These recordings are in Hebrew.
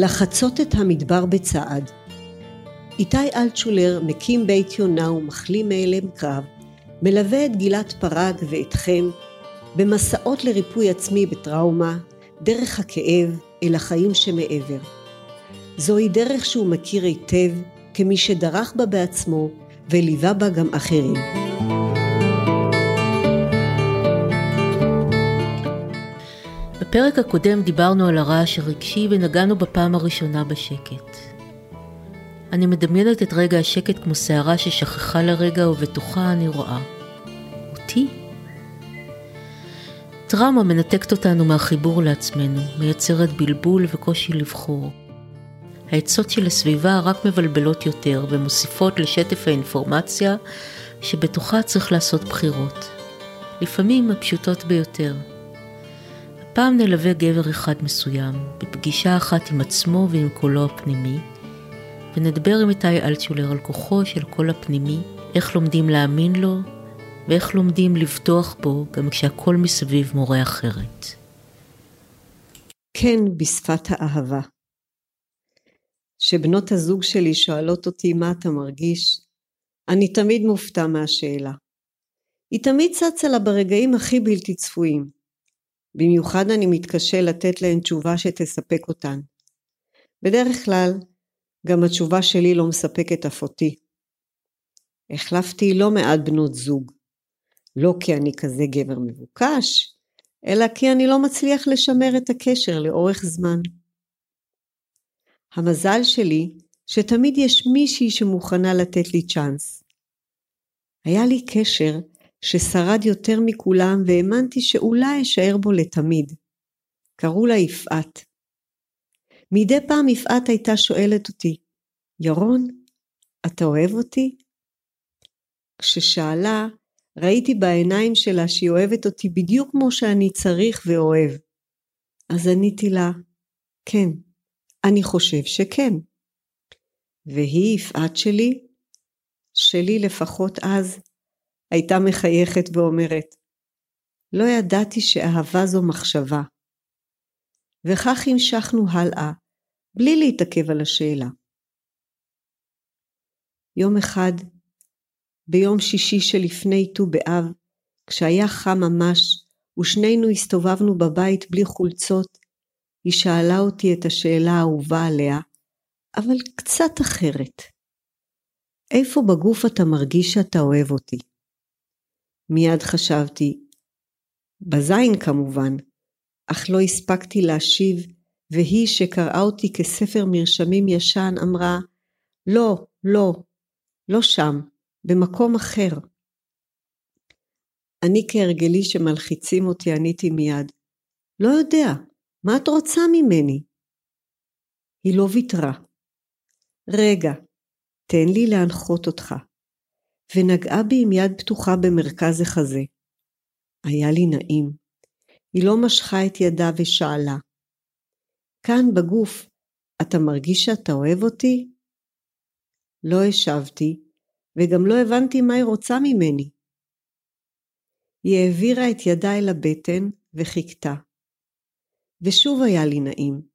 לחצות את המדבר בצעד. איתי אלטשולר מקים בית יונה ומחלים מאלם קרב, מלווה את גלעד פרג ואתכם במסעות לריפוי עצמי בטראומה, דרך הכאב אל החיים שמעבר. זוהי דרך שהוא מכיר היטב כמי שדרך בה בעצמו וליווה בה גם אחרים. בפרק הקודם דיברנו על הרעש הרגשי ונגענו בפעם הראשונה בשקט. אני מדמיינת את רגע השקט כמו סערה ששכחה לרגע ובתוכה אני רואה. אותי? טראומה מנתקת אותנו מהחיבור לעצמנו, מייצרת בלבול וקושי לבחור. העצות של הסביבה רק מבלבלות יותר ומוסיפות לשטף האינפורמציה שבתוכה צריך לעשות בחירות. לפעמים הפשוטות ביותר. הפעם נלווה גבר אחד מסוים, בפגישה אחת עם עצמו ועם קולו הפנימי, ונדבר עם איתי אלטשולר על כוחו של קול הפנימי, איך לומדים להאמין לו, ואיך לומדים לבטוח בו גם כשהכל מסביב מורה אחרת. כן בשפת האהבה. כשבנות הזוג שלי שואלות אותי מה אתה מרגיש, אני תמיד מופתע מהשאלה. היא תמיד צצה לה ברגעים הכי בלתי צפויים. במיוחד אני מתקשה לתת להן תשובה שתספק אותן. בדרך כלל, גם התשובה שלי לא מספקת אף אותי. החלפתי לא מעט בנות זוג. לא כי אני כזה גבר מבוקש, אלא כי אני לא מצליח לשמר את הקשר לאורך זמן. המזל שלי, שתמיד יש מישהי שמוכנה לתת לי צ'אנס. היה לי קשר ששרד יותר מכולם והאמנתי שאולי אשאר בו לתמיד. קראו לה יפעת. מדי פעם יפעת הייתה שואלת אותי, ירון, אתה אוהב אותי? כששאלה, ראיתי בעיניים שלה שהיא אוהבת אותי בדיוק כמו שאני צריך ואוהב. אז עניתי לה, כן, אני חושב שכן. והיא, יפעת שלי, שלי לפחות אז, הייתה מחייכת ואומרת, לא ידעתי שאהבה זו מחשבה. וכך המשכנו הלאה, בלי להתעכב על השאלה. יום אחד, ביום שישי שלפני ט"ו באב, כשהיה חם ממש, ושנינו הסתובבנו בבית בלי חולצות, היא שאלה אותי את השאלה האהובה עליה, אבל קצת אחרת. איפה בגוף אתה מרגיש שאתה אוהב אותי? מיד חשבתי, בזין כמובן, אך לא הספקתי להשיב, והיא שקראה אותי כספר מרשמים ישן אמרה, לא, לא, לא שם, במקום אחר. אני כהרגלי שמלחיצים אותי עניתי מיד, לא יודע, מה את רוצה ממני? היא לא ויתרה. רגע, תן לי להנחות אותך. ונגעה בי עם יד פתוחה במרכז החזה. היה לי נעים. היא לא משכה את ידה ושאלה, כאן בגוף, אתה מרגיש שאתה אוהב אותי? לא השבתי, וגם לא הבנתי מה היא רוצה ממני. היא העבירה את ידה אל הבטן וחיכתה. ושוב היה לי נעים,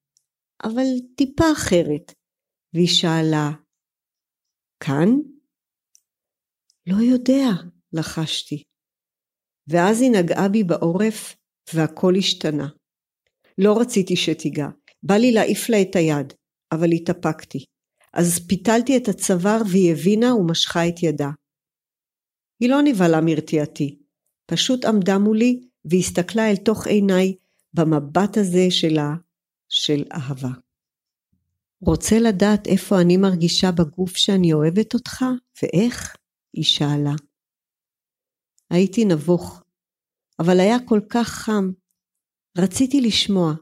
אבל טיפה אחרת, והיא שאלה, כאן? לא יודע, לחשתי. ואז היא נגעה בי בעורף, והכל השתנה. לא רציתי שתיגע, בא לי להעיף לה את היד, אבל התאפקתי. אז פיתלתי את הצוואר והיא הבינה ומשכה את ידה. היא לא נבהלה מרתיעתי, פשוט עמדה מולי והסתכלה אל תוך עיניי במבט הזה שלה של אהבה. רוצה לדעת איפה אני מרגישה בגוף שאני אוהבת אותך, ואיך? היא שאלה. הייתי נבוך, אבל היה כל כך חם. רציתי לשמוע,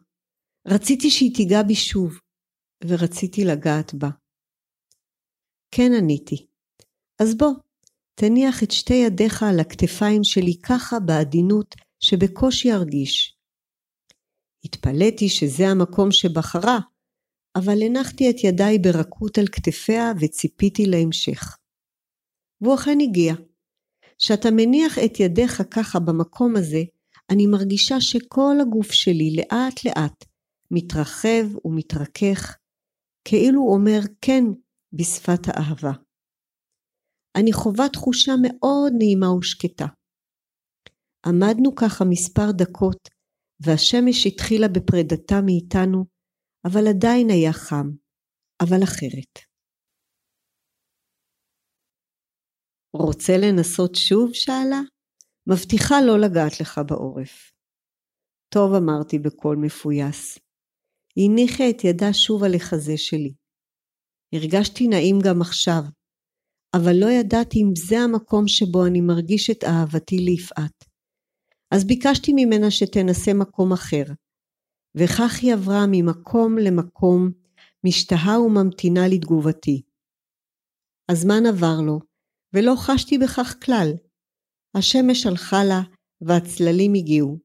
רציתי שהיא תיגע בי שוב, ורציתי לגעת בה. כן עניתי. אז בוא, תניח את שתי ידיך על הכתפיים שלי ככה בעדינות שבקושי ארגיש. התפלאתי שזה המקום שבחרה, אבל הנחתי את ידיי ברכות על כתפיה וציפיתי להמשך. והוא אכן הגיע. כשאתה מניח את ידיך ככה במקום הזה, אני מרגישה שכל הגוף שלי לאט לאט מתרחב ומתרכך, כאילו אומר כן בשפת האהבה. אני חווה תחושה מאוד נעימה ושקטה. עמדנו ככה מספר דקות, והשמש התחילה בפרידתה מאיתנו, אבל עדיין היה חם, אבל אחרת. רוצה לנסות שוב? שאלה. מבטיחה לא לגעת לך בעורף. טוב, אמרתי בקול מפויס. הניחה את ידה שוב על החזה שלי. הרגשתי נעים גם עכשיו, אבל לא ידעתי אם זה המקום שבו אני מרגיש את אהבתי ליפעת. אז ביקשתי ממנה שתנסה מקום אחר, וכך היא עברה ממקום למקום, משתהה וממתינה לתגובתי. הזמן עבר לו, ולא חשתי בכך כלל. השמש הלכה לה, והצללים הגיעו.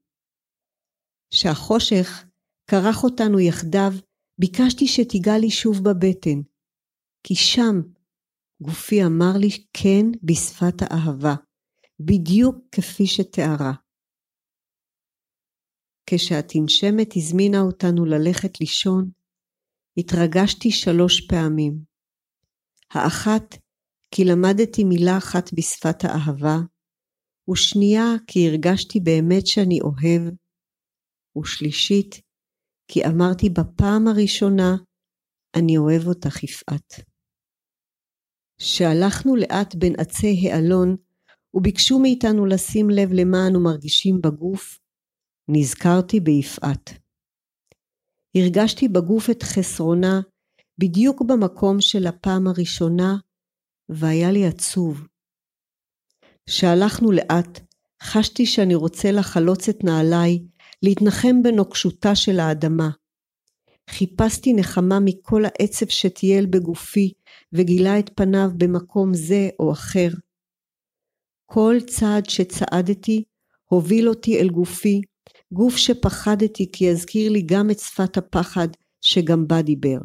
כשהחושך כרך אותנו יחדיו, ביקשתי שתיגע לי שוב בבטן, כי שם גופי אמר לי כן בשפת האהבה, בדיוק כפי שתיארה. כשהתנשמת הזמינה אותנו ללכת לישון, התרגשתי שלוש פעמים. האחת, כי למדתי מילה אחת בשפת האהבה, ושנייה, כי הרגשתי באמת שאני אוהב, ושלישית, כי אמרתי בפעם הראשונה, אני אוהב אותך יפעת. שהלכנו לאט בין עצי העלון, וביקשו מאיתנו לשים לב למה אנו מרגישים בגוף, נזכרתי ביפעת. הרגשתי בגוף את חסרונה בדיוק במקום של הפעם הראשונה, והיה לי עצוב. כשהלכנו לאט, חשתי שאני רוצה לחלוץ את נעליי, להתנחם בנוקשותה של האדמה. חיפשתי נחמה מכל העצב שטייל בגופי, וגילה את פניו במקום זה או אחר. כל צעד שצעדתי הוביל אותי אל גופי, גוף שפחדתי כי יזכיר לי גם את שפת הפחד שגם בה דיבר.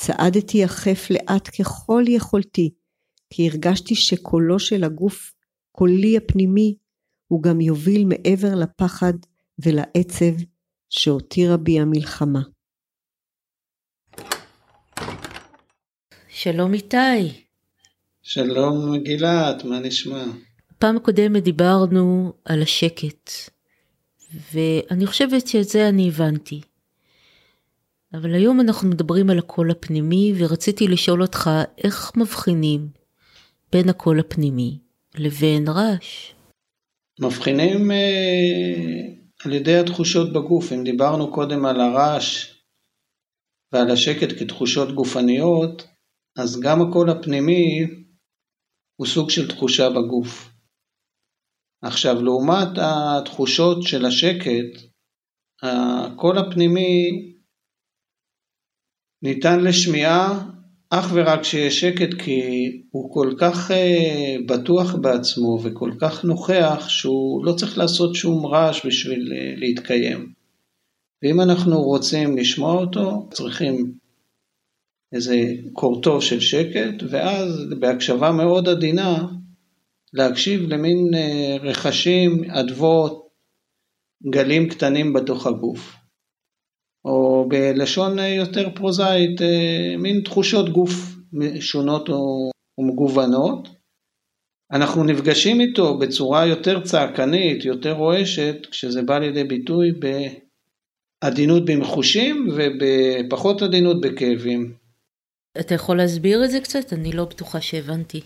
צעדתי יחף לאט ככל יכולתי, כי הרגשתי שקולו של הגוף, קולי הפנימי, הוא גם יוביל מעבר לפחד ולעצב שהותירה בי המלחמה. שלום איתי. שלום גלעד, מה נשמע? פעם הקודמת דיברנו על השקט, ואני חושבת שאת זה אני הבנתי. אבל היום אנחנו מדברים על הקול הפנימי, ורציתי לשאול אותך איך מבחינים בין הקול הפנימי לבין רעש. מבחינים אה, על ידי התחושות בגוף. אם דיברנו קודם על הרעש ועל השקט כתחושות גופניות, אז גם הקול הפנימי הוא סוג של תחושה בגוף. עכשיו, לעומת התחושות של השקט, הקול הפנימי ניתן לשמיעה אך ורק כשיש שקט, כי הוא כל כך uh, בטוח בעצמו וכל כך נוכח שהוא לא צריך לעשות שום רעש בשביל uh, להתקיים. ואם אנחנו רוצים לשמוע אותו, צריכים איזה קורטוב של שקט, ואז בהקשבה מאוד עדינה, להקשיב למין uh, רכשים, אדוות, גלים קטנים בתוך הגוף. או בלשון יותר פרוזאית, אה, מין תחושות גוף שונות ומגוונות. אנחנו נפגשים איתו בצורה יותר צעקנית, יותר רועשת, כשזה בא לידי ביטוי בעדינות במחושים ובפחות עדינות בכאבים. אתה יכול להסביר את זה קצת? אני לא בטוחה שהבנתי.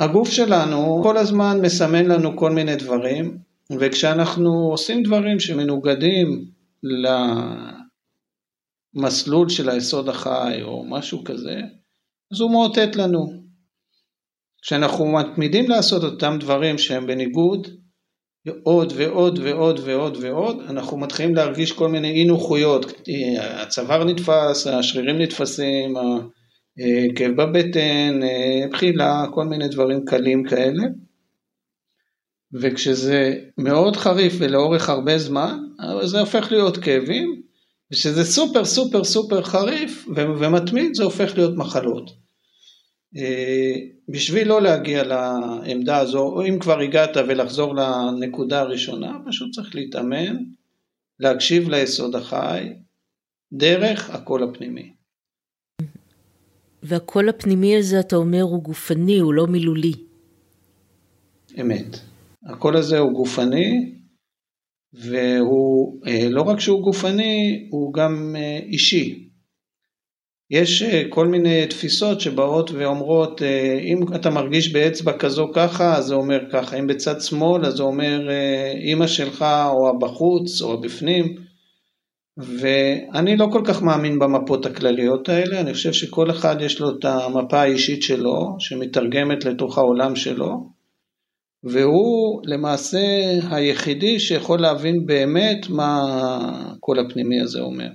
הגוף שלנו כל הזמן מסמן לנו כל מיני דברים, וכשאנחנו עושים דברים שמנוגדים מסלול של היסוד החי או משהו כזה, אז הוא מאותת לנו. כשאנחנו מתמידים לעשות אותם דברים שהם בניגוד, עוד ועוד ועוד ועוד ועוד, אנחנו מתחילים להרגיש כל מיני אי נוחויות, הצוואר נתפס, השרירים נתפסים, כאב בבטן, בחילה, כל מיני דברים קלים כאלה. וכשזה מאוד חריף ולאורך הרבה זמן, זה הופך להיות כאבים, ושזה סופר סופר סופר חריף ומתמיד זה הופך להיות מחלות. אה, בשביל לא להגיע לעמדה הזו, או אם כבר הגעת ולחזור לנקודה הראשונה, פשוט צריך להתאמן, להקשיב ליסוד החי, דרך הקול הפנימי. והקול הפנימי הזה, אתה אומר, הוא גופני, הוא לא מילולי. אמת. הקול הזה הוא גופני, והוא, אה, לא רק שהוא גופני, הוא גם אה, אישי. יש אה, כל מיני תפיסות שבאות ואומרות, אם אתה מרגיש באצבע כזו ככה, אז זה אומר ככה, אם בצד שמאל, אז זה אומר אימא שלך, או הבחוץ, או הבפנים. ואני לא כל כך מאמין במפות הכלליות האלה, אני חושב שכל אחד יש לו את המפה האישית שלו, שמתרגמת לתוך העולם שלו, והוא למעשה היחידי שיכול להבין באמת מה הקול הפנימי הזה אומר.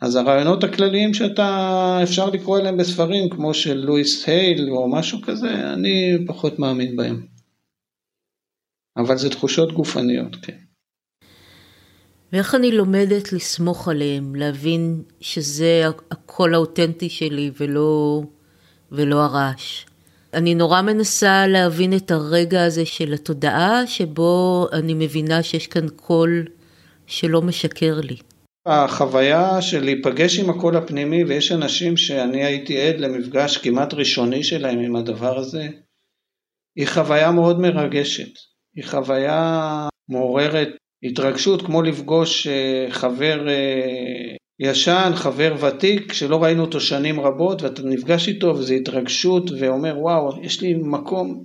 אז הרעיונות הכלליים שאתה, אפשר לקרוא אליהם בספרים, כמו של לואיס הייל או משהו כזה, אני פחות מאמין בהם. אבל זה תחושות גופניות, כן. ואיך אני לומדת לסמוך עליהם, להבין שזה הקול האותנטי שלי ולא, ולא הרעש. אני נורא מנסה להבין את הרגע הזה של התודעה, שבו אני מבינה שיש כאן קול שלא משקר לי. החוויה של להיפגש עם הקול הפנימי, ויש אנשים שאני הייתי עד למפגש כמעט ראשוני שלהם עם הדבר הזה, היא חוויה מאוד מרגשת. היא חוויה מעוררת התרגשות, כמו לפגוש אה, חבר אה, ישן, חבר ותיק, שלא ראינו אותו שנים רבות, ואתה נפגש איתו וזו התרגשות, ואומר, וואו, יש לי מקום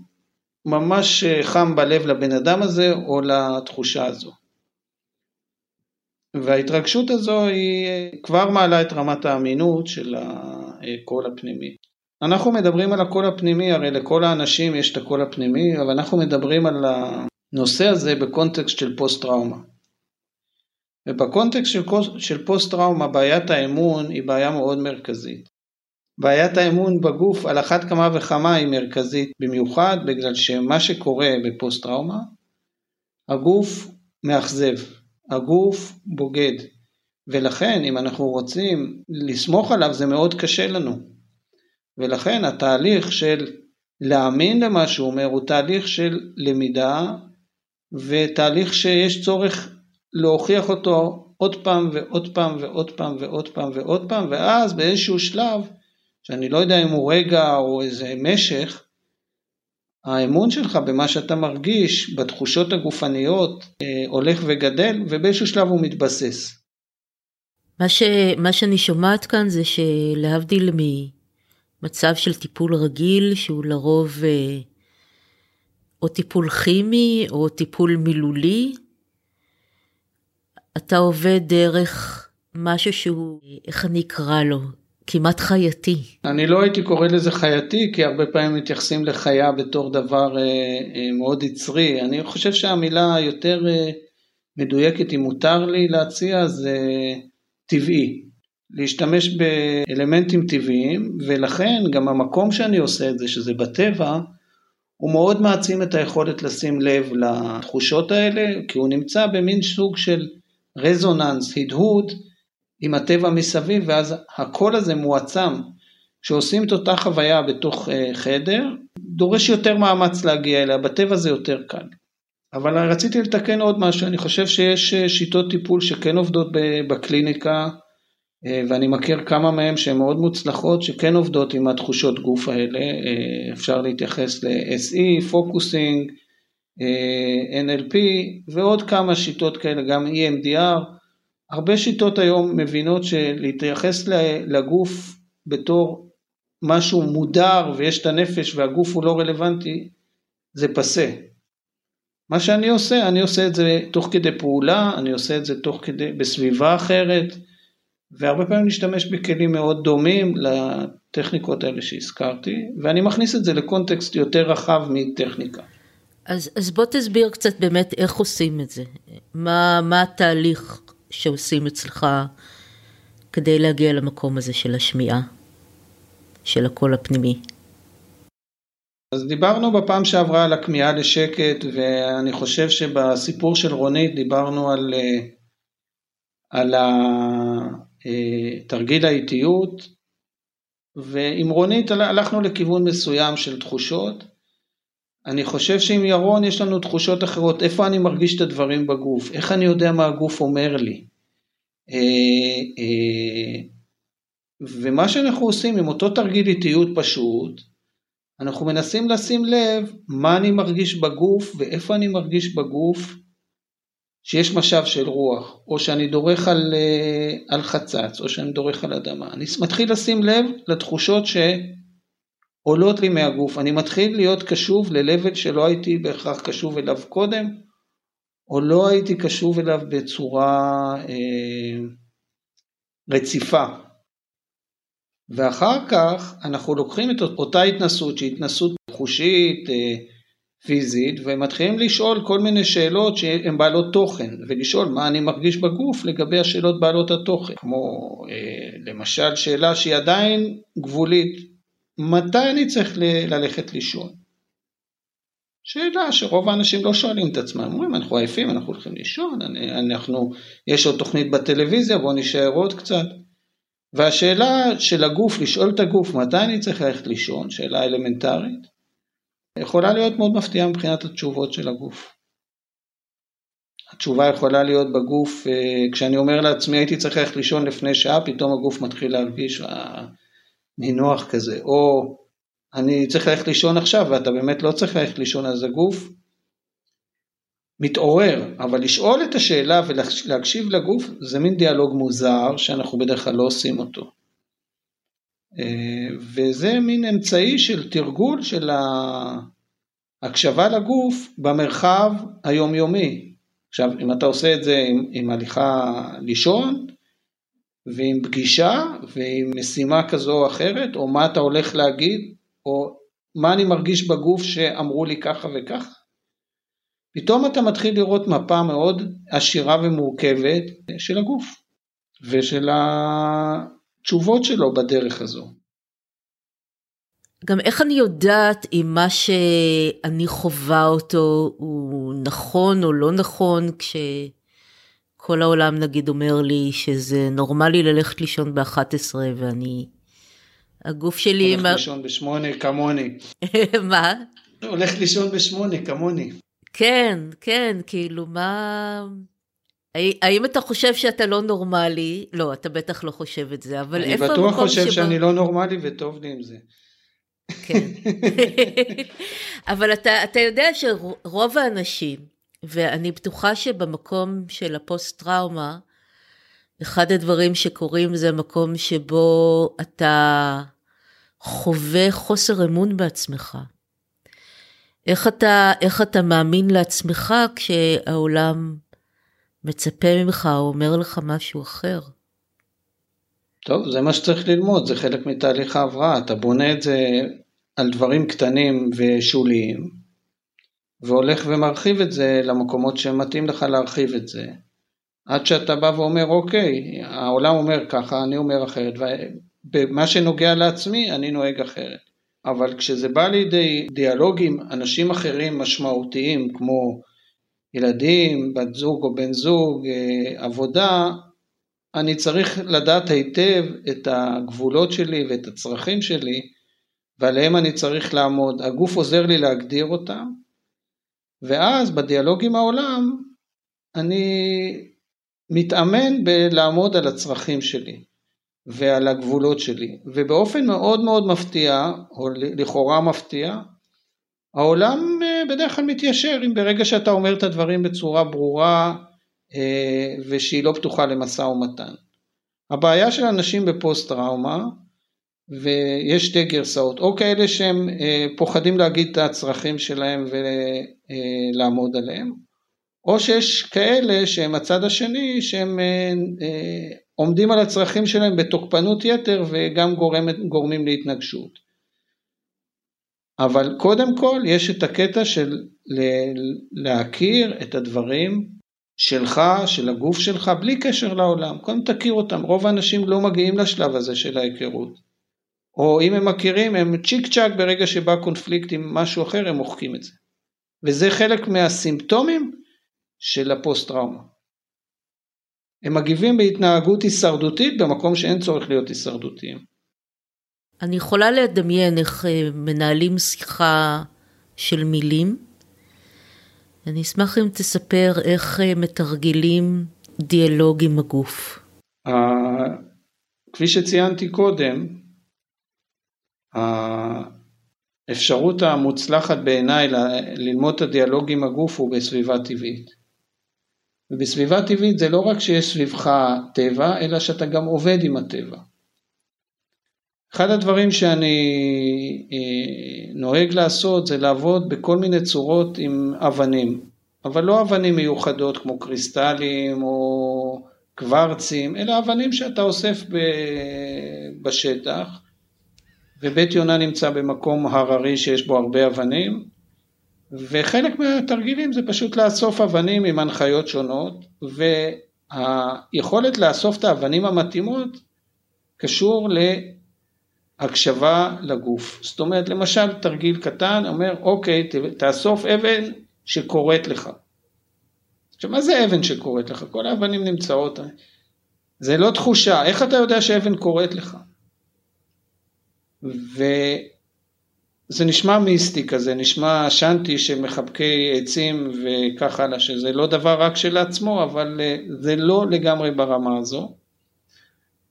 ממש אה, חם בלב לבן אדם הזה, או לתחושה הזו. וההתרגשות הזו היא כבר מעלה את רמת האמינות של הקול הפנימי. אנחנו מדברים על הקול הפנימי, הרי לכל האנשים יש את הקול הפנימי, אבל אנחנו מדברים על הנושא הזה בקונטקסט של פוסט טראומה. ובקונטקסט של, של פוסט טראומה בעיית האמון היא בעיה מאוד מרכזית. בעיית האמון בגוף על אחת כמה וכמה היא מרכזית במיוחד בגלל שמה שקורה בפוסט טראומה, הגוף מאכזב, הגוף בוגד, ולכן אם אנחנו רוצים לסמוך עליו זה מאוד קשה לנו. ולכן התהליך של להאמין למה שהוא אומר הוא תהליך של למידה ותהליך שיש צורך להוכיח אותו עוד פעם ועוד פעם ועוד פעם ועוד פעם ועוד פעם, ואז באיזשהו שלב, שאני לא יודע אם הוא רגע או איזה משך, האמון שלך במה שאתה מרגיש, בתחושות הגופניות, אה, הולך וגדל, ובאיזשהו שלב הוא מתבסס. מה, ש, מה שאני שומעת כאן זה שלהבדיל ממצב של טיפול רגיל, שהוא לרוב אה, או טיפול כימי או טיפול מילולי, אתה עובד דרך משהו שהוא, איך אני אקרא לו? כמעט חייתי. אני לא הייתי קורא לזה חייתי, כי הרבה פעמים מתייחסים לחיה בתור דבר אה, אה, מאוד יצרי. אני חושב שהמילה היותר אה, מדויקת, אם מותר לי להציע, זה טבעי. להשתמש באלמנטים טבעיים, ולכן גם המקום שאני עושה את זה, שזה בטבע, הוא מאוד מעצים את היכולת לשים לב לתחושות האלה, כי הוא נמצא במין סוג של רזוננס, הדהוד עם הטבע מסביב, ואז הקול הזה מועצם. כשעושים את אותה חוויה בתוך אה, חדר, דורש יותר מאמץ להגיע אליה, בטבע זה יותר קל. אבל רציתי לתקן עוד משהו, אני חושב שיש אה, שיטות טיפול שכן עובדות בקליניקה, אה, ואני מכיר כמה מהן שהן מאוד מוצלחות, שכן עובדות עם התחושות גוף האלה, אפשר להתייחס ל-SE, פוקוסינג, NLP ועוד כמה שיטות כאלה, גם EMDR. הרבה שיטות היום מבינות שלהתייחס לגוף בתור משהו מודר ויש את הנפש והגוף הוא לא רלוונטי, זה פסה. מה שאני עושה, אני עושה את זה תוך כדי פעולה, אני עושה את זה תוך כדי, בסביבה אחרת, והרבה פעמים נשתמש בכלים מאוד דומים לטכניקות האלה שהזכרתי, ואני מכניס את זה לקונטקסט יותר רחב מטכניקה. אז, אז בוא תסביר קצת באמת איך עושים את זה. מה, מה התהליך שעושים אצלך כדי להגיע למקום הזה של השמיעה, של הקול הפנימי. אז דיברנו בפעם שעברה על הכמיהה לשקט, ואני חושב שבסיפור של רונית דיברנו על, אה, על תרגיל האיטיות, ועם רונית הלכנו לכיוון מסוים של תחושות, אני חושב שעם ירון יש לנו תחושות אחרות, איפה אני מרגיש את הדברים בגוף, איך אני יודע מה הגוף אומר לי. אה, אה, ומה שאנחנו עושים עם אותו תרגיל איטיות פשוט, אנחנו מנסים לשים לב מה אני מרגיש בגוף ואיפה אני מרגיש בגוף שיש משב של רוח, או שאני דורך על, אה, על חצץ, או שאני דורך על אדמה. אני מתחיל לשים לב לתחושות שעולות לי מהגוף. אני מתחיל להיות קשוב ל-level שלא הייתי בהכרח קשוב אליו קודם, או לא הייתי קשוב אליו בצורה אה, רציפה. ואחר כך אנחנו לוקחים את אותה התנסות שהיא התנסות חושית, אה, פיזית, ומתחילים לשאול כל מיני שאלות שהן בעלות תוכן, ולשאול מה אני מרגיש בגוף לגבי השאלות בעלות התוכן, כמו אה, למשל שאלה שהיא עדיין גבולית, מתי אני צריך ללכת לישון? שאלה שרוב האנשים לא שואלים את עצמם, אומרים אנחנו עייפים, אנחנו הולכים לישון, אנחנו, יש עוד תוכנית בטלוויזיה, בואו נשאר עוד קצת. והשאלה של הגוף, לשאול את הגוף מתי אני צריך ללכת לישון, שאלה אלמנטרית, יכולה להיות מאוד מפתיעה מבחינת התשובות של הגוף. התשובה יכולה להיות בגוף, אה, כשאני אומר לעצמי הייתי צריך ללכת לישון לפני שעה, פתאום הגוף מתחיל להרגיש אה, נינוח כזה, או אני צריך ללכת לישון עכשיו ואתה באמת לא צריך ללכת לישון אז הגוף מתעורר, אבל לשאול את השאלה ולהקשיב לגוף זה מין דיאלוג מוזר שאנחנו בדרך כלל לא עושים אותו. אה, וזה מין אמצעי של תרגול של ההקשבה לגוף במרחב היומיומי. עכשיו, אם אתה עושה את זה עם, עם הליכה לישון, ועם פגישה, ועם משימה כזו או אחרת, או מה אתה הולך להגיד, או מה אני מרגיש בגוף שאמרו לי ככה וככה, פתאום אתה מתחיל לראות מפה מאוד עשירה ומורכבת של הגוף ושל התשובות שלו בדרך הזו. גם איך אני יודעת אם מה שאני חווה אותו הוא נכון או לא נכון כשכל העולם נגיד אומר לי שזה נורמלי ללכת לישון ב-11 ואני הגוף שלי... הולך לישון בשמונה כמוני. מה? הולך לישון בשמונה כמוני. כן, כן, כאילו מה... האם אתה חושב שאתה לא נורמלי? לא, אתה בטח לא חושב את זה, אבל איפה המקום שבו... אני בטוח חושב שאני לא נורמלי וטוב לי עם זה. כן. אבל אתה, אתה יודע שרוב האנשים, ואני בטוחה שבמקום של הפוסט-טראומה, אחד הדברים שקורים זה מקום שבו אתה חווה חוסר אמון בעצמך. איך אתה, איך אתה מאמין לעצמך כשהעולם מצפה ממך או אומר לך משהו אחר? טוב, זה מה שצריך ללמוד, זה חלק מתהליך ההבראה, אתה בונה את זה על דברים קטנים ושוליים, והולך ומרחיב את זה למקומות שמתאים לך להרחיב את זה, עד שאתה בא ואומר, אוקיי, העולם אומר ככה, אני אומר אחרת, ובמה שנוגע לעצמי, אני נוהג אחרת. אבל כשזה בא לידי דיאלוג עם אנשים אחרים משמעותיים, כמו ילדים, בת זוג או בן זוג, אה, עבודה, אני צריך לדעת היטב את הגבולות שלי ואת הצרכים שלי, ועליהם אני צריך לעמוד. הגוף עוזר לי להגדיר אותם, ואז בדיאלוג עם העולם, אני מתאמן בלעמוד על הצרכים שלי ועל הגבולות שלי, ובאופן מאוד מאוד מפתיע, או לכאורה מפתיע, העולם אה, בדרך כלל מתיישר אם ברגע שאתה אומר את הדברים בצורה ברורה אה, ושהיא לא פתוחה למשא ומתן. הבעיה של אנשים בפוסט טראומה, ויש שתי גרסאות, או כאלה שהם אה, פוחדים להגיד את הצרכים שלהם ולעמוד עליהם, או שיש כאלה שהם הצד השני שהם עומדים על הצרכים שלהם בתוקפנות יתר וגם גורמת, גורמים להתנגשות. אבל קודם כל יש את הקטע של להכיר את הדברים שלך, של הגוף שלך, בלי קשר לעולם. קודם תכיר אותם, רוב האנשים לא מגיעים לשלב הזה של ההיכרות. או אם הם מכירים, הם צ'יק צ'אק ברגע שבא קונפליקט עם משהו אחר, הם מוחקים את זה. וזה חלק מהסימפטומים של הפוסט טראומה. הם מגיבים בהתנהגות הישרדותית במקום שאין צורך להיות הישרדותיים. אני יכולה לדמיין איך אה, מנהלים שיחה של מילים. אני אשמח אם תספר איך אה, מתרגלים דיאלוג עם הגוף. כפי שציינתי קודם, האפשרות המוצלחת בעיניי ללמוד את הדיאלוג עם הגוף הוא בסביבה טבעית. ובסביבה טבעית זה לא רק שיש סביבך טבע, אלא שאתה גם עובד עם הטבע. אחד הדברים שאני אה, נוהג לעשות זה לעבוד בכל מיני צורות עם אבנים, אבל לא אבנים מיוחדות כמו קריסטלים או קוורצים, אלא אבנים שאתה אוסף בשטח, ובית יונה נמצא במקום הררי שיש בו הרבה אבנים, וחלק מהתרגילים זה פשוט לאסוף אבנים עם הנחיות שונות, והיכולת לאסוף את האבנים המתאימות קשור להקשבה לגוף. זאת אומרת, למשל תרגיל קטן אומר, אוקיי, תאסוף אבן שקוראת לך. עכשיו, מה זה אבן שקוראת לך? כל האבנים נמצאות. זה לא תחושה, איך אתה יודע שאבן קוראת לך? וזה נשמע מיסטי כזה, נשמע שנטי של מחבקי עצים וכך הלאה, שזה לא דבר רק של עצמו, אבל אה, זה לא לגמרי ברמה הזו.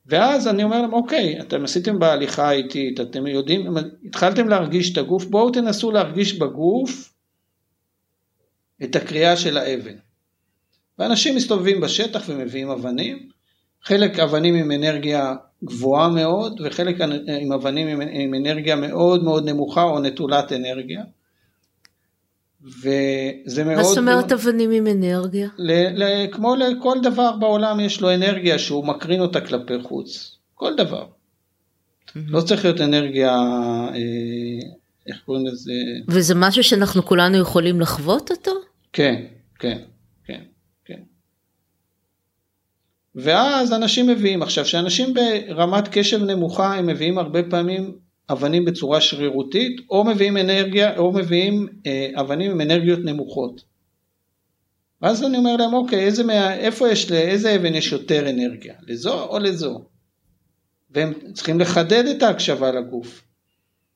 ואז אני אומר להם, אוקיי, אתם עשיתם בהליכה איטית, אתם יודעים, התחלתם להרגיש את הגוף, בואו תנסו להרגיש בגוף את הקריאה של האבן. ואנשים מסתובבים בשטח ומביאים אבנים, חלק אבנים עם אנרגיה גבוהה מאוד וחלק עם אבנים עם, עם אנרגיה מאוד מאוד נמוכה או נטולת אנרגיה. וזה מאוד... מה זאת אומרת אבנים עם אנרגיה? ל, ל, כמו לכל דבר בעולם יש לו אנרגיה שהוא מקרין אותה כלפי חוץ, כל דבר. לא צריך להיות אנרגיה, אה, איך קוראים לזה? וזה משהו שאנחנו כולנו יכולים לחוות אותו? כן, כן. ואז אנשים מביאים, עכשיו שאנשים ברמת קשב נמוכה הם מביאים הרבה פעמים אבנים בצורה שרירותית או מביאים אנרגיה או מביאים אה, אבנים עם אנרגיות נמוכות. ואז אני אומר להם אוקיי איזה מה, איפה יש, לאיזה אבן יש יותר אנרגיה, לזו או לזו. והם צריכים לחדד את ההקשבה לגוף.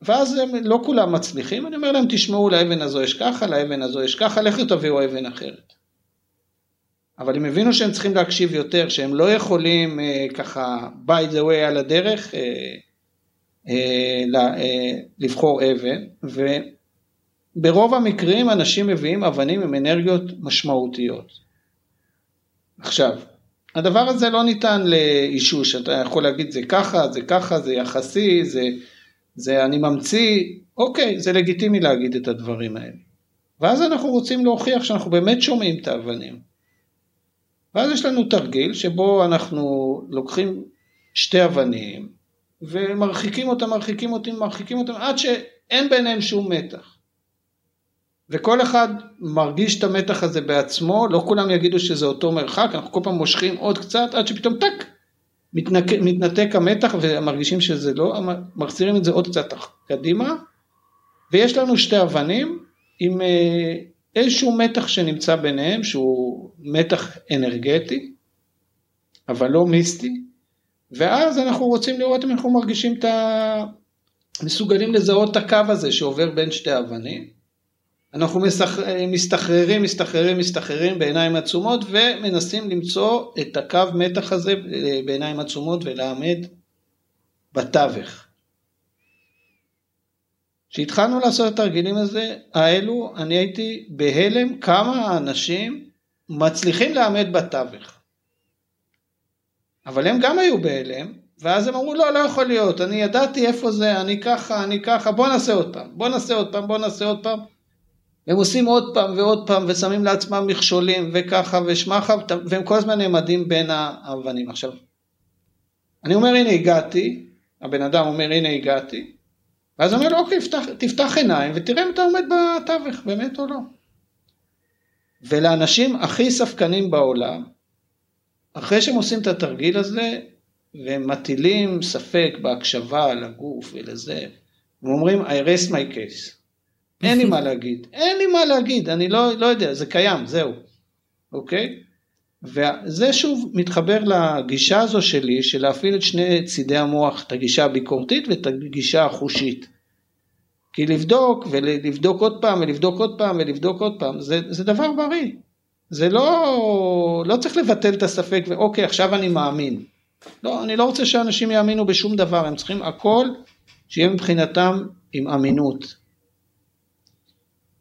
ואז הם לא כולם מצליחים, אני אומר להם תשמעו לאבן הזו יש ככה, לאבן הזו יש ככה, לכו תביאו אבן אחרת. אבל הם הבינו שהם צריכים להקשיב יותר, שהם לא יכולים אה, ככה by the way על הדרך אה, אה, אה, לבחור אבן, וברוב המקרים אנשים מביאים אבנים עם אנרגיות משמעותיות. עכשיו, הדבר הזה לא ניתן לאישוש, אתה יכול להגיד זה ככה, זה ככה, זה יחסי, זה, זה אני ממציא, אוקיי, זה לגיטימי להגיד את הדברים האלה. ואז אנחנו רוצים להוכיח שאנחנו באמת שומעים את האבנים. ואז יש לנו תרגיל שבו אנחנו לוקחים שתי אבנים ומרחיקים אותם, מרחיקים אותם, מרחיקים אותם עד שאין ביניהם שום מתח. וכל אחד מרגיש את המתח הזה בעצמו, לא כולם יגידו שזה אותו מרחק, אנחנו כל פעם מושכים עוד קצת עד שפתאום טק, מתנק, מתנתק המתח ומרגישים שזה לא, מחזירים את זה עוד קצת קדימה, ויש לנו שתי אבנים עם אה, איזשהו מתח שנמצא ביניהם שהוא מתח אנרגטי, אבל לא מיסטי, ואז אנחנו רוצים לראות אם אנחנו מרגישים את ה... מסוגלים לזהות את הקו הזה שעובר בין שתי אבנים. אנחנו מסתחררים, מסתחררים, מסתחררים בעיניים עצומות ומנסים למצוא את הקו מתח הזה בעיניים עצומות ולעמד בתווך. כשהתחלנו לעשות את התרגילים הזה, האלו, אני הייתי בהלם כמה האנשים מצליחים לעמד בתווך. אבל הם גם היו בהלם, ואז הם אמרו לא, לא יכול להיות, אני ידעתי איפה זה, אני ככה, אני ככה, בוא נעשה עוד פעם, בוא נעשה עוד פעם, בוא נעשה עוד פעם. הם עושים עוד פעם ועוד פעם ושמים לעצמם מכשולים וככה ושמחה, והם כל הזמן נעמדים בין האבנים. עכשיו, אני אומר הנה הגעתי, הבן אדם אומר הנה הגעתי, ואז אומר לו, אוקיי, פתח, תפתח עיניים ותראה אם אתה עומד בתווך, באמת או לא. ולאנשים הכי ספקנים בעולם, אחרי שהם עושים את התרגיל הזה, והם מטילים ספק בהקשבה לגוף ולזה, הם אומרים, I rest my case. אין לי מה להגיד, אין לי מה להגיד, אני לא, לא יודע, זה קיים, זהו, אוקיי? וזה שוב מתחבר לגישה הזו שלי של להפעיל את שני צידי המוח, את הגישה הביקורתית ואת הגישה החושית. כי לבדוק ולבדוק עוד פעם ולבדוק עוד פעם ולבדוק עוד פעם זה, זה דבר בריא. זה לא, לא צריך לבטל את הספק ואוקיי עכשיו אני מאמין. לא, אני לא רוצה שאנשים יאמינו בשום דבר, הם צריכים הכל שיהיה מבחינתם עם אמינות.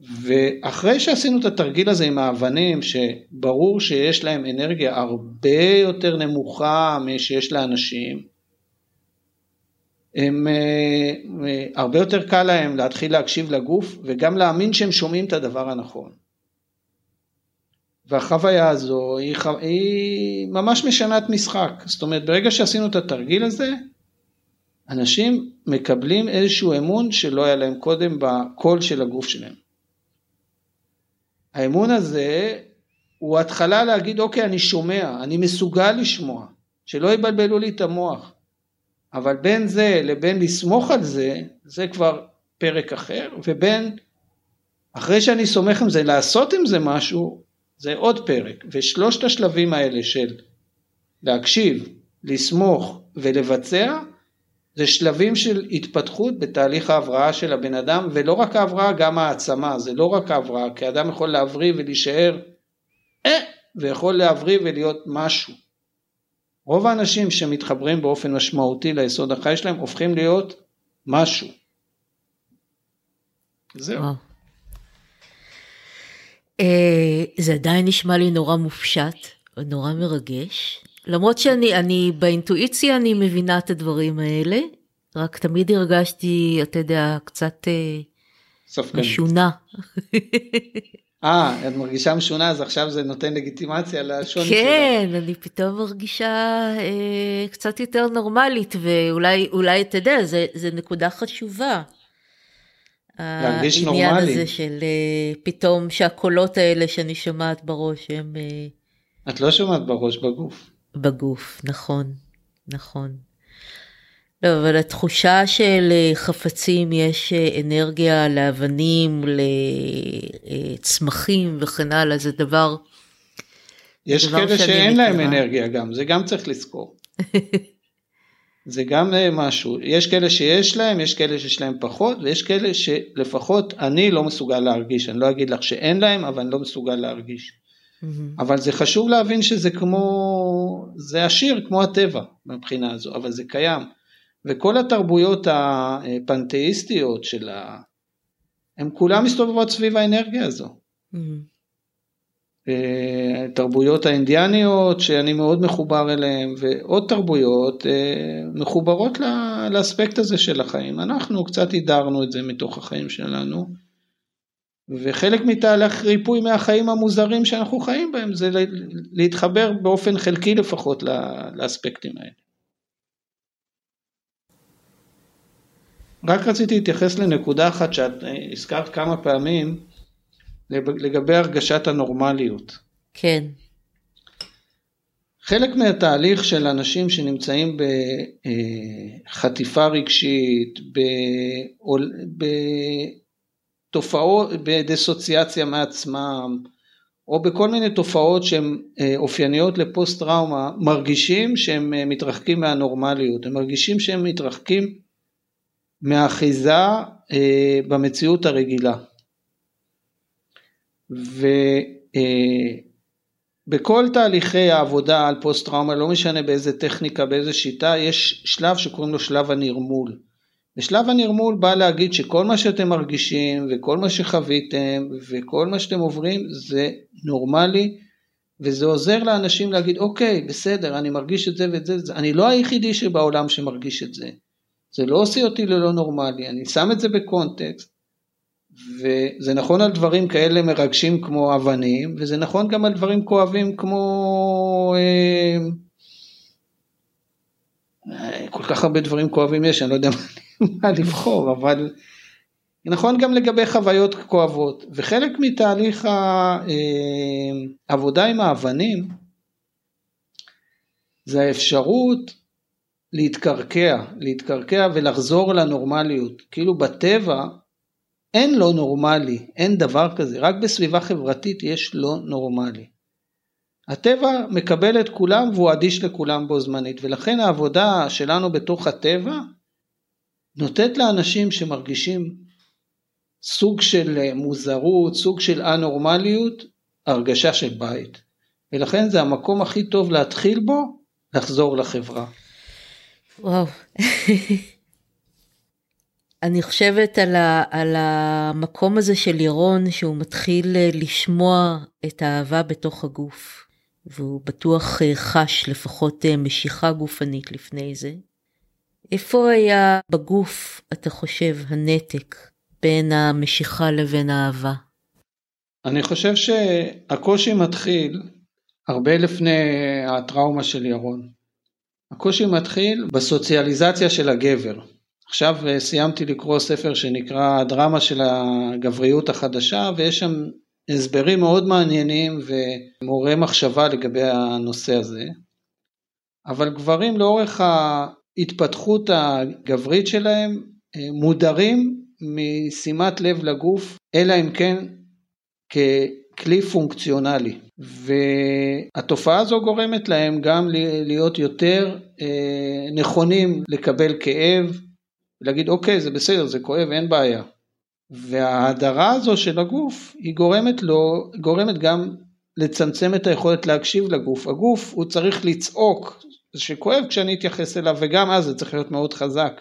ואחרי שעשינו את התרגיל הזה עם האבנים, שברור שיש להם אנרגיה הרבה יותר נמוכה משיש לאנשים, הם, אה, אה, הרבה יותר קל להם להתחיל להקשיב לגוף וגם להאמין שהם שומעים את הדבר הנכון. והחוויה הזו היא, היא ממש משנת משחק, זאת אומרת ברגע שעשינו את התרגיל הזה, אנשים מקבלים איזשהו אמון שלא היה להם קודם בקול של הגוף שלהם. האמון הזה הוא התחלה להגיד אוקיי אני שומע, אני מסוגל לשמוע, שלא יבלבלו לי את המוח. אבל בין זה לבין לסמוך על זה, זה כבר פרק אחר, ובין אחרי שאני סומך עם זה, לעשות עם זה משהו, זה עוד פרק. ושלושת השלבים האלה של להקשיב, לסמוך ולבצע, זה שלבים של התפתחות בתהליך ההבראה של הבן אדם, ולא רק ההבראה, גם העצמה, זה לא רק ההבראה, כי אדם יכול להבריא ולהישאר אה, ויכול להבריא ולהיות משהו. רוב האנשים שמתחברים באופן משמעותי ליסוד החי שלהם הופכים להיות משהו. זהו. אה, זה עדיין נשמע לי נורא מופשט, נורא מרגש. למרות שאני אני, באינטואיציה אני מבינה את הדברים האלה, רק תמיד הרגשתי, אתה יודע, קצת אה, משונה. אה, את מרגישה משונה, אז עכשיו זה נותן לגיטימציה לשוני שלך. כן, אני פתאום מרגישה אה, קצת יותר נורמלית, ואולי, אולי, אתה יודע, זה נקודה חשובה. להרגיש נורמלי. העניין הזה של אה, פתאום שהקולות האלה שאני שומעת בראש הם... אה, את לא שומעת בראש, בגוף. בגוף, נכון, נכון. לא, אבל התחושה של אה, חפצים יש אה, אנרגיה לאבנים, לצמחים וכן הלאה, זה דבר... יש דבר כאלה שאין מכירה. להם אנרגיה גם, זה גם צריך לזכור. זה גם אה, משהו, יש כאלה שיש להם, יש כאלה שיש להם פחות, ויש כאלה שלפחות אני לא מסוגל להרגיש, אני לא אגיד לך שאין להם, אבל אני לא מסוגל להרגיש. Mm-hmm. אבל זה חשוב להבין שזה כמו, זה עשיר כמו הטבע מבחינה הזו, אבל זה קיים. וכל התרבויות הפנתאיסטיות של ה... הן כולן מסתובבות סביב האנרגיה הזו. Mm-hmm. תרבויות האינדיאניות שאני מאוד מחובר אליהן ועוד תרבויות אה, מחוברות לאספקט הזה של החיים. אנחנו קצת הידרנו את זה מתוך החיים שלנו וחלק מתהליך ריפוי מהחיים המוזרים שאנחנו חיים בהם זה להתחבר באופן חלקי לפחות לאספקטים האלה. רק רציתי להתייחס לנקודה אחת שאת אה, הזכרת כמה פעמים לגבי הרגשת הנורמליות. כן. חלק מהתהליך של אנשים שנמצאים בחטיפה רגשית, בתופעות, בדיסוציאציה מעצמם, או בכל מיני תופעות שהן אה, אופייניות לפוסט טראומה, מרגישים שהם אה, מתרחקים מהנורמליות, הם מרגישים שהם מתרחקים מהאחיזה אה, במציאות הרגילה. ובכל אה, תהליכי העבודה על פוסט טראומה, לא משנה באיזה טכניקה, באיזה שיטה, יש שלב שקוראים לו שלב הנרמול. ושלב הנרמול בא להגיד שכל מה שאתם מרגישים וכל מה שחוויתם וכל מה שאתם עוברים זה נורמלי וזה עוזר לאנשים להגיד אוקיי בסדר אני מרגיש את זה ואת זה, אני לא היחידי שבעולם שמרגיש את זה. זה לא עושה אותי ללא נורמלי, אני שם את זה בקונטקסט, וזה נכון על דברים כאלה מרגשים כמו אבנים, וזה נכון גם על דברים כואבים כמו... אה, כל כך הרבה דברים כואבים יש, אני לא יודע מה לבחור, אבל נכון גם לגבי חוויות כואבות, וחלק מתהליך העבודה אה, עם האבנים, זה האפשרות להתקרקע, להתקרקע ולחזור לנורמליות. כאילו בטבע אין לא נורמלי, אין דבר כזה, רק בסביבה חברתית יש לא נורמלי. הטבע מקבל את כולם והוא אדיש לכולם בו זמנית, ולכן העבודה שלנו בתוך הטבע נותנת לאנשים שמרגישים סוג של מוזרות, סוג של א-נורמליות, הרגשה של בית. ולכן זה המקום הכי טוב להתחיל בו לחזור לחברה. וואו. אני חושבת על, ה, על המקום הזה של ירון שהוא מתחיל לשמוע את האהבה בתוך הגוף והוא בטוח אה, חש לפחות אה, משיכה גופנית לפני זה. איפה היה בגוף, אתה חושב, הנתק בין המשיכה לבין האהבה? אני חושב שהקושי מתחיל הרבה לפני הטראומה של ירון. הקושי מתחיל בסוציאליזציה של הגבר. עכשיו אה, סיימתי לקרוא ספר שנקרא הדרמה של הגבריות החדשה ויש שם הסברים מאוד מעניינים ומעוררי מחשבה לגבי הנושא הזה. אבל גברים לאורך ההתפתחות הגברית שלהם אה, מודרים משימת לב לגוף, אלא אם כן ככלי פונקציונלי. והתופעה הזו גורמת להם גם להיות יותר אה, נכונים לקבל כאב, ולהגיד אוקיי זה בסדר זה כואב אין בעיה. וההדרה הזו של הגוף היא גורמת לו, גורמת גם לצמצם את היכולת להקשיב לגוף. הגוף הוא צריך לצעוק, שכואב כשאני אתייחס אליו וגם אז זה צריך להיות מאוד חזק.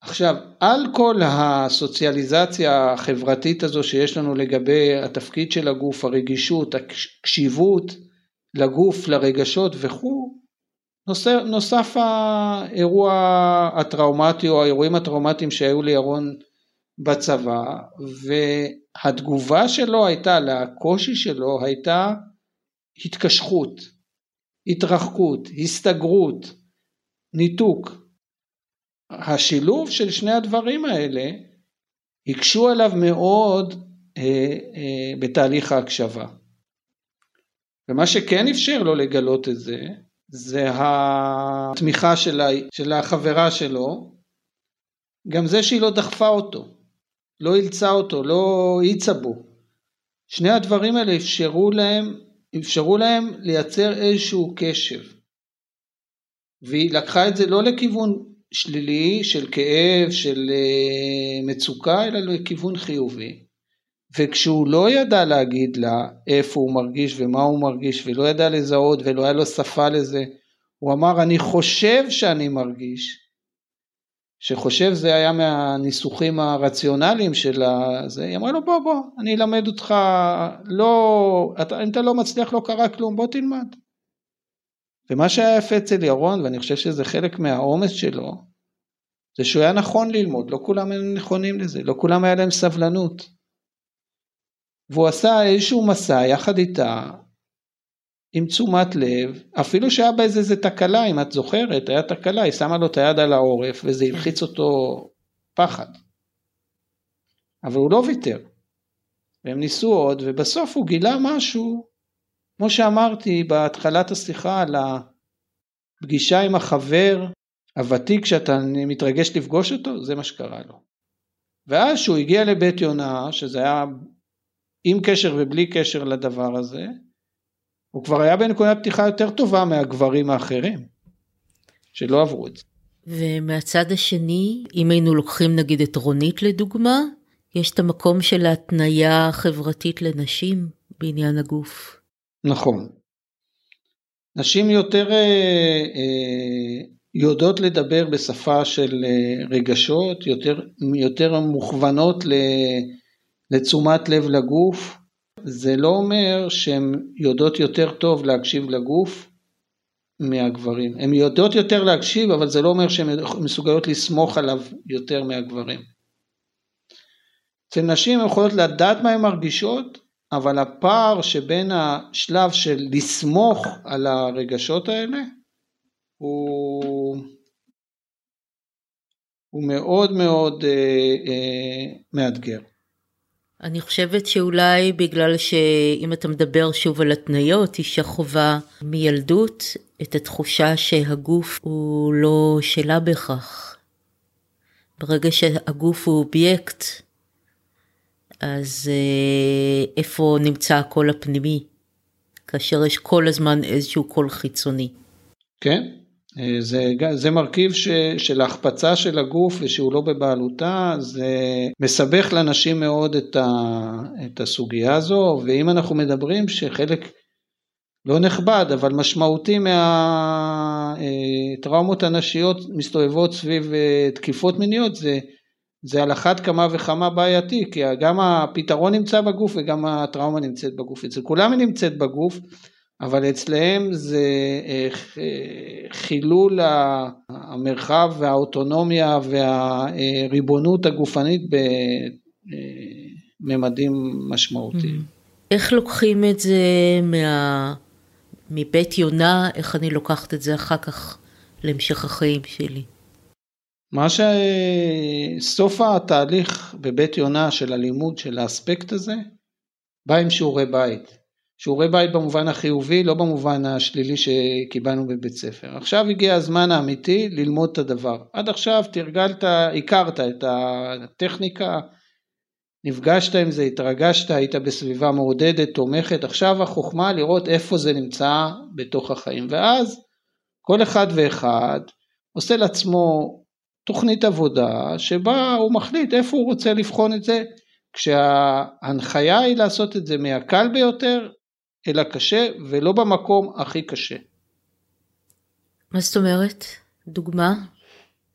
עכשיו, על כל הסוציאליזציה החברתית הזו שיש לנו לגבי התפקיד של הגוף, הרגישות, הקשיבות לגוף, לרגשות וכו', נוסף האירוע הטראומטי או האירועים הטראומטיים שהיו לירון בצבא, והתגובה שלו הייתה, לקושי שלו הייתה התקשחות, התרחקות, הסתגרות, ניתוק. השילוב של שני הדברים האלה הקשו עליו מאוד אה, אה, בתהליך ההקשבה. ומה שכן אפשר לו לגלות את זה, זה התמיכה של, של החברה שלו, גם זה שהיא לא דחפה אותו, לא אילצה אותו, לא האיצה בו. שני הדברים האלה אפשרו להם, אפשרו להם לייצר איזשהו קשב. והיא לקחה את זה לא לכיוון שלילי של כאב, של אה, מצוקה, אלא לכיוון חיובי. וכשהוא לא ידע להגיד לה איפה הוא מרגיש ומה הוא מרגיש ולא ידע לזהות ולא היה לו שפה לזה, הוא אמר אני חושב שאני מרגיש, שחושב זה היה מהניסוחים הרציונליים של זה, היא אמרה לו בוא בוא אני אלמד אותך, לא, אתה, אם אתה לא מצליח לא קרה כלום בוא תלמד. ומה שהיה יפה אצל ירון ואני חושב שזה חלק מהעומס שלו, זה שהוא היה נכון ללמוד, לא כולם היו נכונים לזה, לא כולם היה להם סבלנות. והוא עשה איזשהו מסע יחד איתה עם תשומת לב, אפילו שהיה בה איזה תקלה, אם את זוכרת, היה תקלה, היא שמה לו את היד על העורף וזה הלחיץ אותו פחד. אבל הוא לא ויתר. והם ניסו עוד, ובסוף הוא גילה משהו, כמו שאמרתי בהתחלת השיחה על הפגישה עם החבר הוותיק שאתה מתרגש לפגוש אותו, זה מה שקרה לו. ואז שהוא הגיע לבית יונה, שזה היה עם קשר ובלי קשר לדבר הזה, הוא כבר היה בנקודת פתיחה יותר טובה מהגברים האחרים, שלא עברו את זה. ומהצד השני, אם היינו לוקחים נגיד את רונית לדוגמה, יש את המקום של ההתניה החברתית לנשים בעניין הגוף. נכון. נשים יותר אה, אה, יודעות לדבר בשפה של אה, רגשות, יותר, יותר מוכוונות ל... לתשומת לב לגוף, זה לא אומר שהן יודעות יותר טוב להקשיב לגוף מהגברים. הן יודעות יותר להקשיב, אבל זה לא אומר שהן מסוגלות לסמוך עליו יותר מהגברים. אצל נשים הן יכולות לדעת מה הן מרגישות, אבל הפער שבין השלב של לסמוך על הרגשות האלה הוא, הוא מאוד מאוד אה, אה, מאתגר. אני חושבת שאולי בגלל שאם אתה מדבר שוב על התניות, אישה חווה מילדות את התחושה שהגוף הוא לא שלה בהכרח. ברגע שהגוף הוא אובייקט, אז אה, איפה נמצא הקול הפנימי? כאשר יש כל הזמן איזשהו קול חיצוני. כן, זה, זה מרכיב ש, של ההחפצה של הגוף ושהוא לא בבעלותה, זה מסבך לנשים מאוד את, ה, את הסוגיה הזו, ואם אנחנו מדברים שחלק לא נכבד, אבל משמעותי מהטראומות הנשיות מסתובבות סביב תקיפות מיניות, זה, זה על אחת כמה וכמה בעייתי, כי גם הפתרון נמצא בגוף וגם הטראומה נמצאת בגוף. אצל כולם היא נמצאת בגוף, אבל אצלהם זה חילול המרחב והאוטונומיה והריבונות הגופנית בממדים משמעותיים. איך לוקחים את זה מה... מבית יונה, איך אני לוקחת את זה אחר כך להמשך החיים שלי? מה שסוף התהליך בבית יונה של הלימוד של האספקט הזה, בא עם שיעורי בית. שיעורי בית במובן החיובי, לא במובן השלילי שקיבלנו בבית ספר. עכשיו הגיע הזמן האמיתי ללמוד את הדבר. עד עכשיו תרגלת, הכרת את הטכניקה, נפגשת עם זה, התרגשת, היית בסביבה מעודדת, תומכת, עכשיו החוכמה לראות איפה זה נמצא בתוך החיים. ואז כל אחד ואחד עושה לעצמו תוכנית עבודה שבה הוא מחליט איפה הוא רוצה לבחון את זה, כשההנחיה היא לעשות את זה מהקל ביותר אל הקשה ולא במקום הכי קשה. מה זאת אומרת? דוגמה?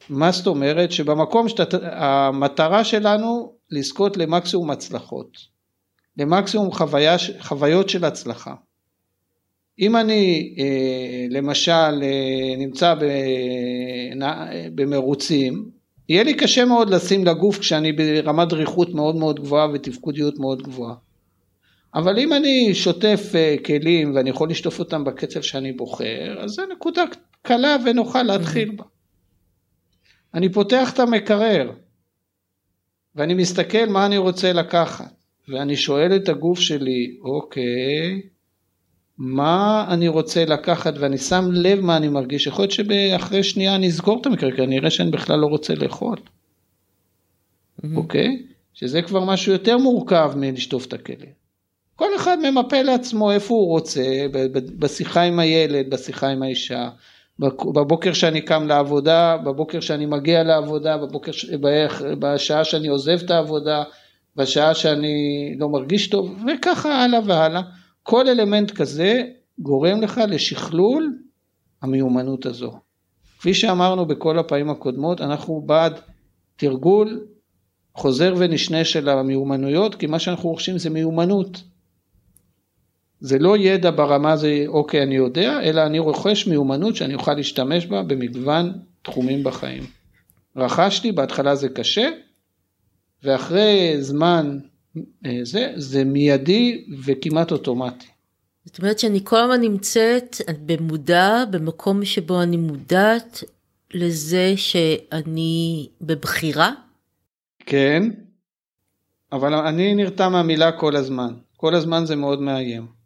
מה זאת אומרת? שבמקום שהמטרה שלנו לזכות למקסימום הצלחות, למקסימום חוויה, חוויות של הצלחה. אם אני אה, למשל אה, נמצא במרוצים, יהיה לי קשה מאוד לשים לגוף כשאני ברמת דריכות מאוד מאוד גבוהה ותפקודיות מאוד גבוהה. אבל אם אני שוטף אה, כלים ואני יכול לשטוף אותם בקצב שאני בוחר, אז זו נקודה קלה ונוחה להתחיל בה. אני פותח את המקרר ואני מסתכל מה אני רוצה לקחת ואני שואל את הגוף שלי, אוקיי, מה אני רוצה לקחת ואני שם לב מה אני מרגיש, יכול להיות שאחרי שנייה אני אסגור את המקרר, כי אני אראה שאני בכלל לא רוצה לאכול, mm-hmm. אוקיי? שזה כבר משהו יותר מורכב מלשטוף את הכלים. כל אחד ממפה לעצמו איפה הוא רוצה, בשיחה עם הילד, בשיחה עם האישה, בבוקר שאני קם לעבודה, בבוקר שאני מגיע לעבודה, בבוקר, בשעה שאני עוזב את העבודה, בשעה שאני לא מרגיש טוב, וככה הלאה והלאה. כל אלמנט כזה גורם לך לשכלול המיומנות הזו. כפי שאמרנו בכל הפעמים הקודמות, אנחנו בעד תרגול חוזר ונשנה של המיומנויות, כי מה שאנחנו רוכשים זה מיומנות. זה לא ידע ברמה זה אוקיי אני יודע, אלא אני רוכש מיומנות שאני אוכל להשתמש בה במגוון תחומים בחיים. רכשתי, בהתחלה זה קשה, ואחרי זמן אה, זה, זה מיידי וכמעט אוטומטי. זאת אומרת שאני כל הזמן נמצאת במודע, במקום שבו אני מודעת לזה שאני בבחירה? כן, אבל אני נרתע מהמילה כל הזמן. כל הזמן זה מאוד מאיים.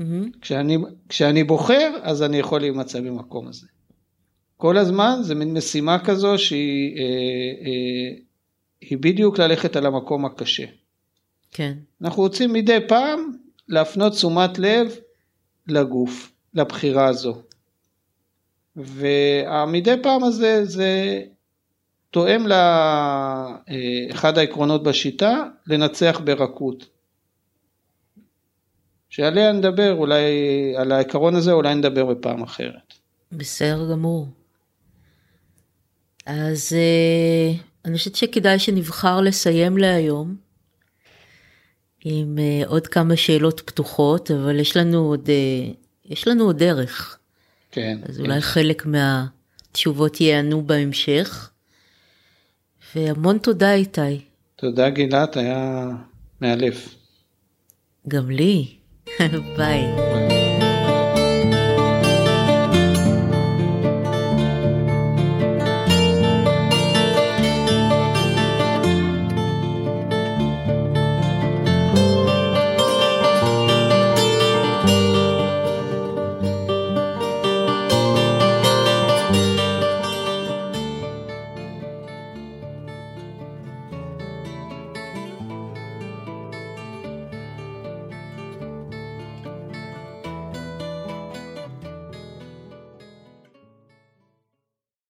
Mm-hmm. כשאני, כשאני בוחר, אז אני יכול להימצא במקום הזה. כל הזמן זה מין משימה כזו שהיא אה, אה, היא בדיוק ללכת על המקום הקשה. כן. אנחנו רוצים מדי פעם להפנות תשומת לב לגוף, לבחירה הזו. ומדי פעם הזה זה תואם לאחד העקרונות בשיטה, לנצח ברכות. שעליה נדבר, אולי על העיקרון הזה אולי נדבר בפעם אחרת. בסדר גמור. אז uh, אני חושבת שכדאי שנבחר לסיים להיום עם uh, עוד כמה שאלות פתוחות, אבל יש לנו עוד, uh, יש לנו עוד דרך. כן. אז אולי כן. חלק מהתשובות ייענו בהמשך. והמון תודה איתי. תודה גילת, היה מאלף. גם לי. Bye.